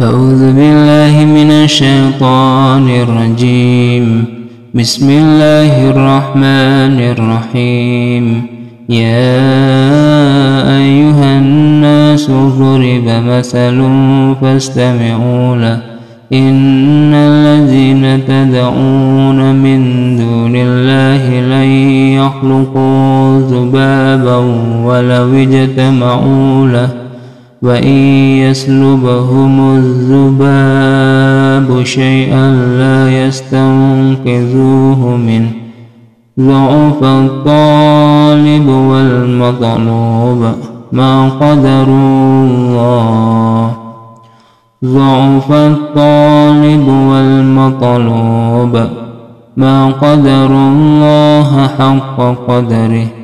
أعوذ بالله من الشيطان الرجيم. بسم الله الرحمن الرحيم. يا أيها الناس ضرب مثل فاستمعوا له. إن الذين تدعون من دون الله لن يخلقوا ذبابا ولو اجتمعوا له. وإن يسلبهم الذباب شيئا لا يستنقذوه منه. ضعف الطالب والمطلوب ما قدروا الله. ضعف الطالب والمطلوب ما قدر الله حق قدره.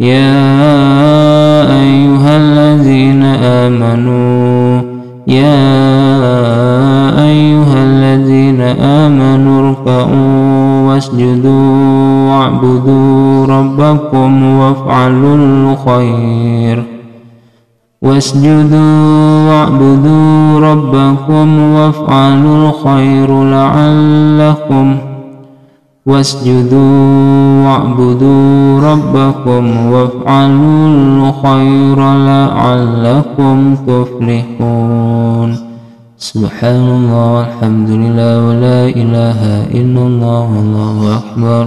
يا أيها الذين آمنوا يا أيها الذين آمنوا اركعوا واسجدوا واعبدوا ربكم وافعلوا الخير. واسجدوا واعبدوا ربكم وافعلوا الخير لعلكم واسجدوا واعبدوا ربكم وافعلوا الخير لعلكم تفلحون. سبحان الله والحمد لله ولا إله إلا الله والله أكبر.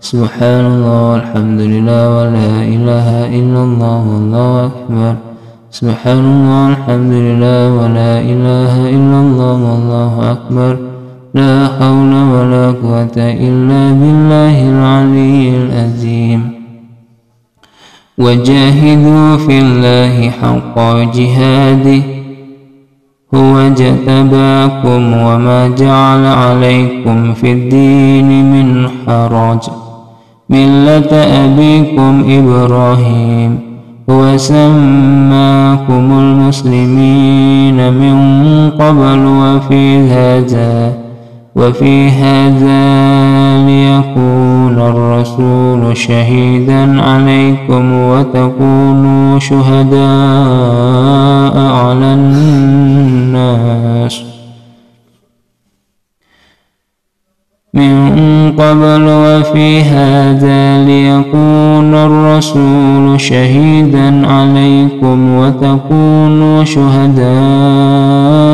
سبحان الله والحمد لله ولا إله إلا الله والله أكبر. سبحان الله والحمد لله ولا إله إلا الله والله أكبر. لا حول ولا قوة إلا بالله العلي العظيم. وجاهدوا في الله حق جهاده هو اجتباكم وما جعل عليكم في الدين من حرج. ملة أبيكم إبراهيم هو سماكم المسلمين من قبل وفي هذا. وفي هذا ليكون الرسول شهيدا عليكم وتكونوا شهداء على الناس. من قبل وفي هذا ليكون الرسول شهيدا عليكم وتكونوا شهداء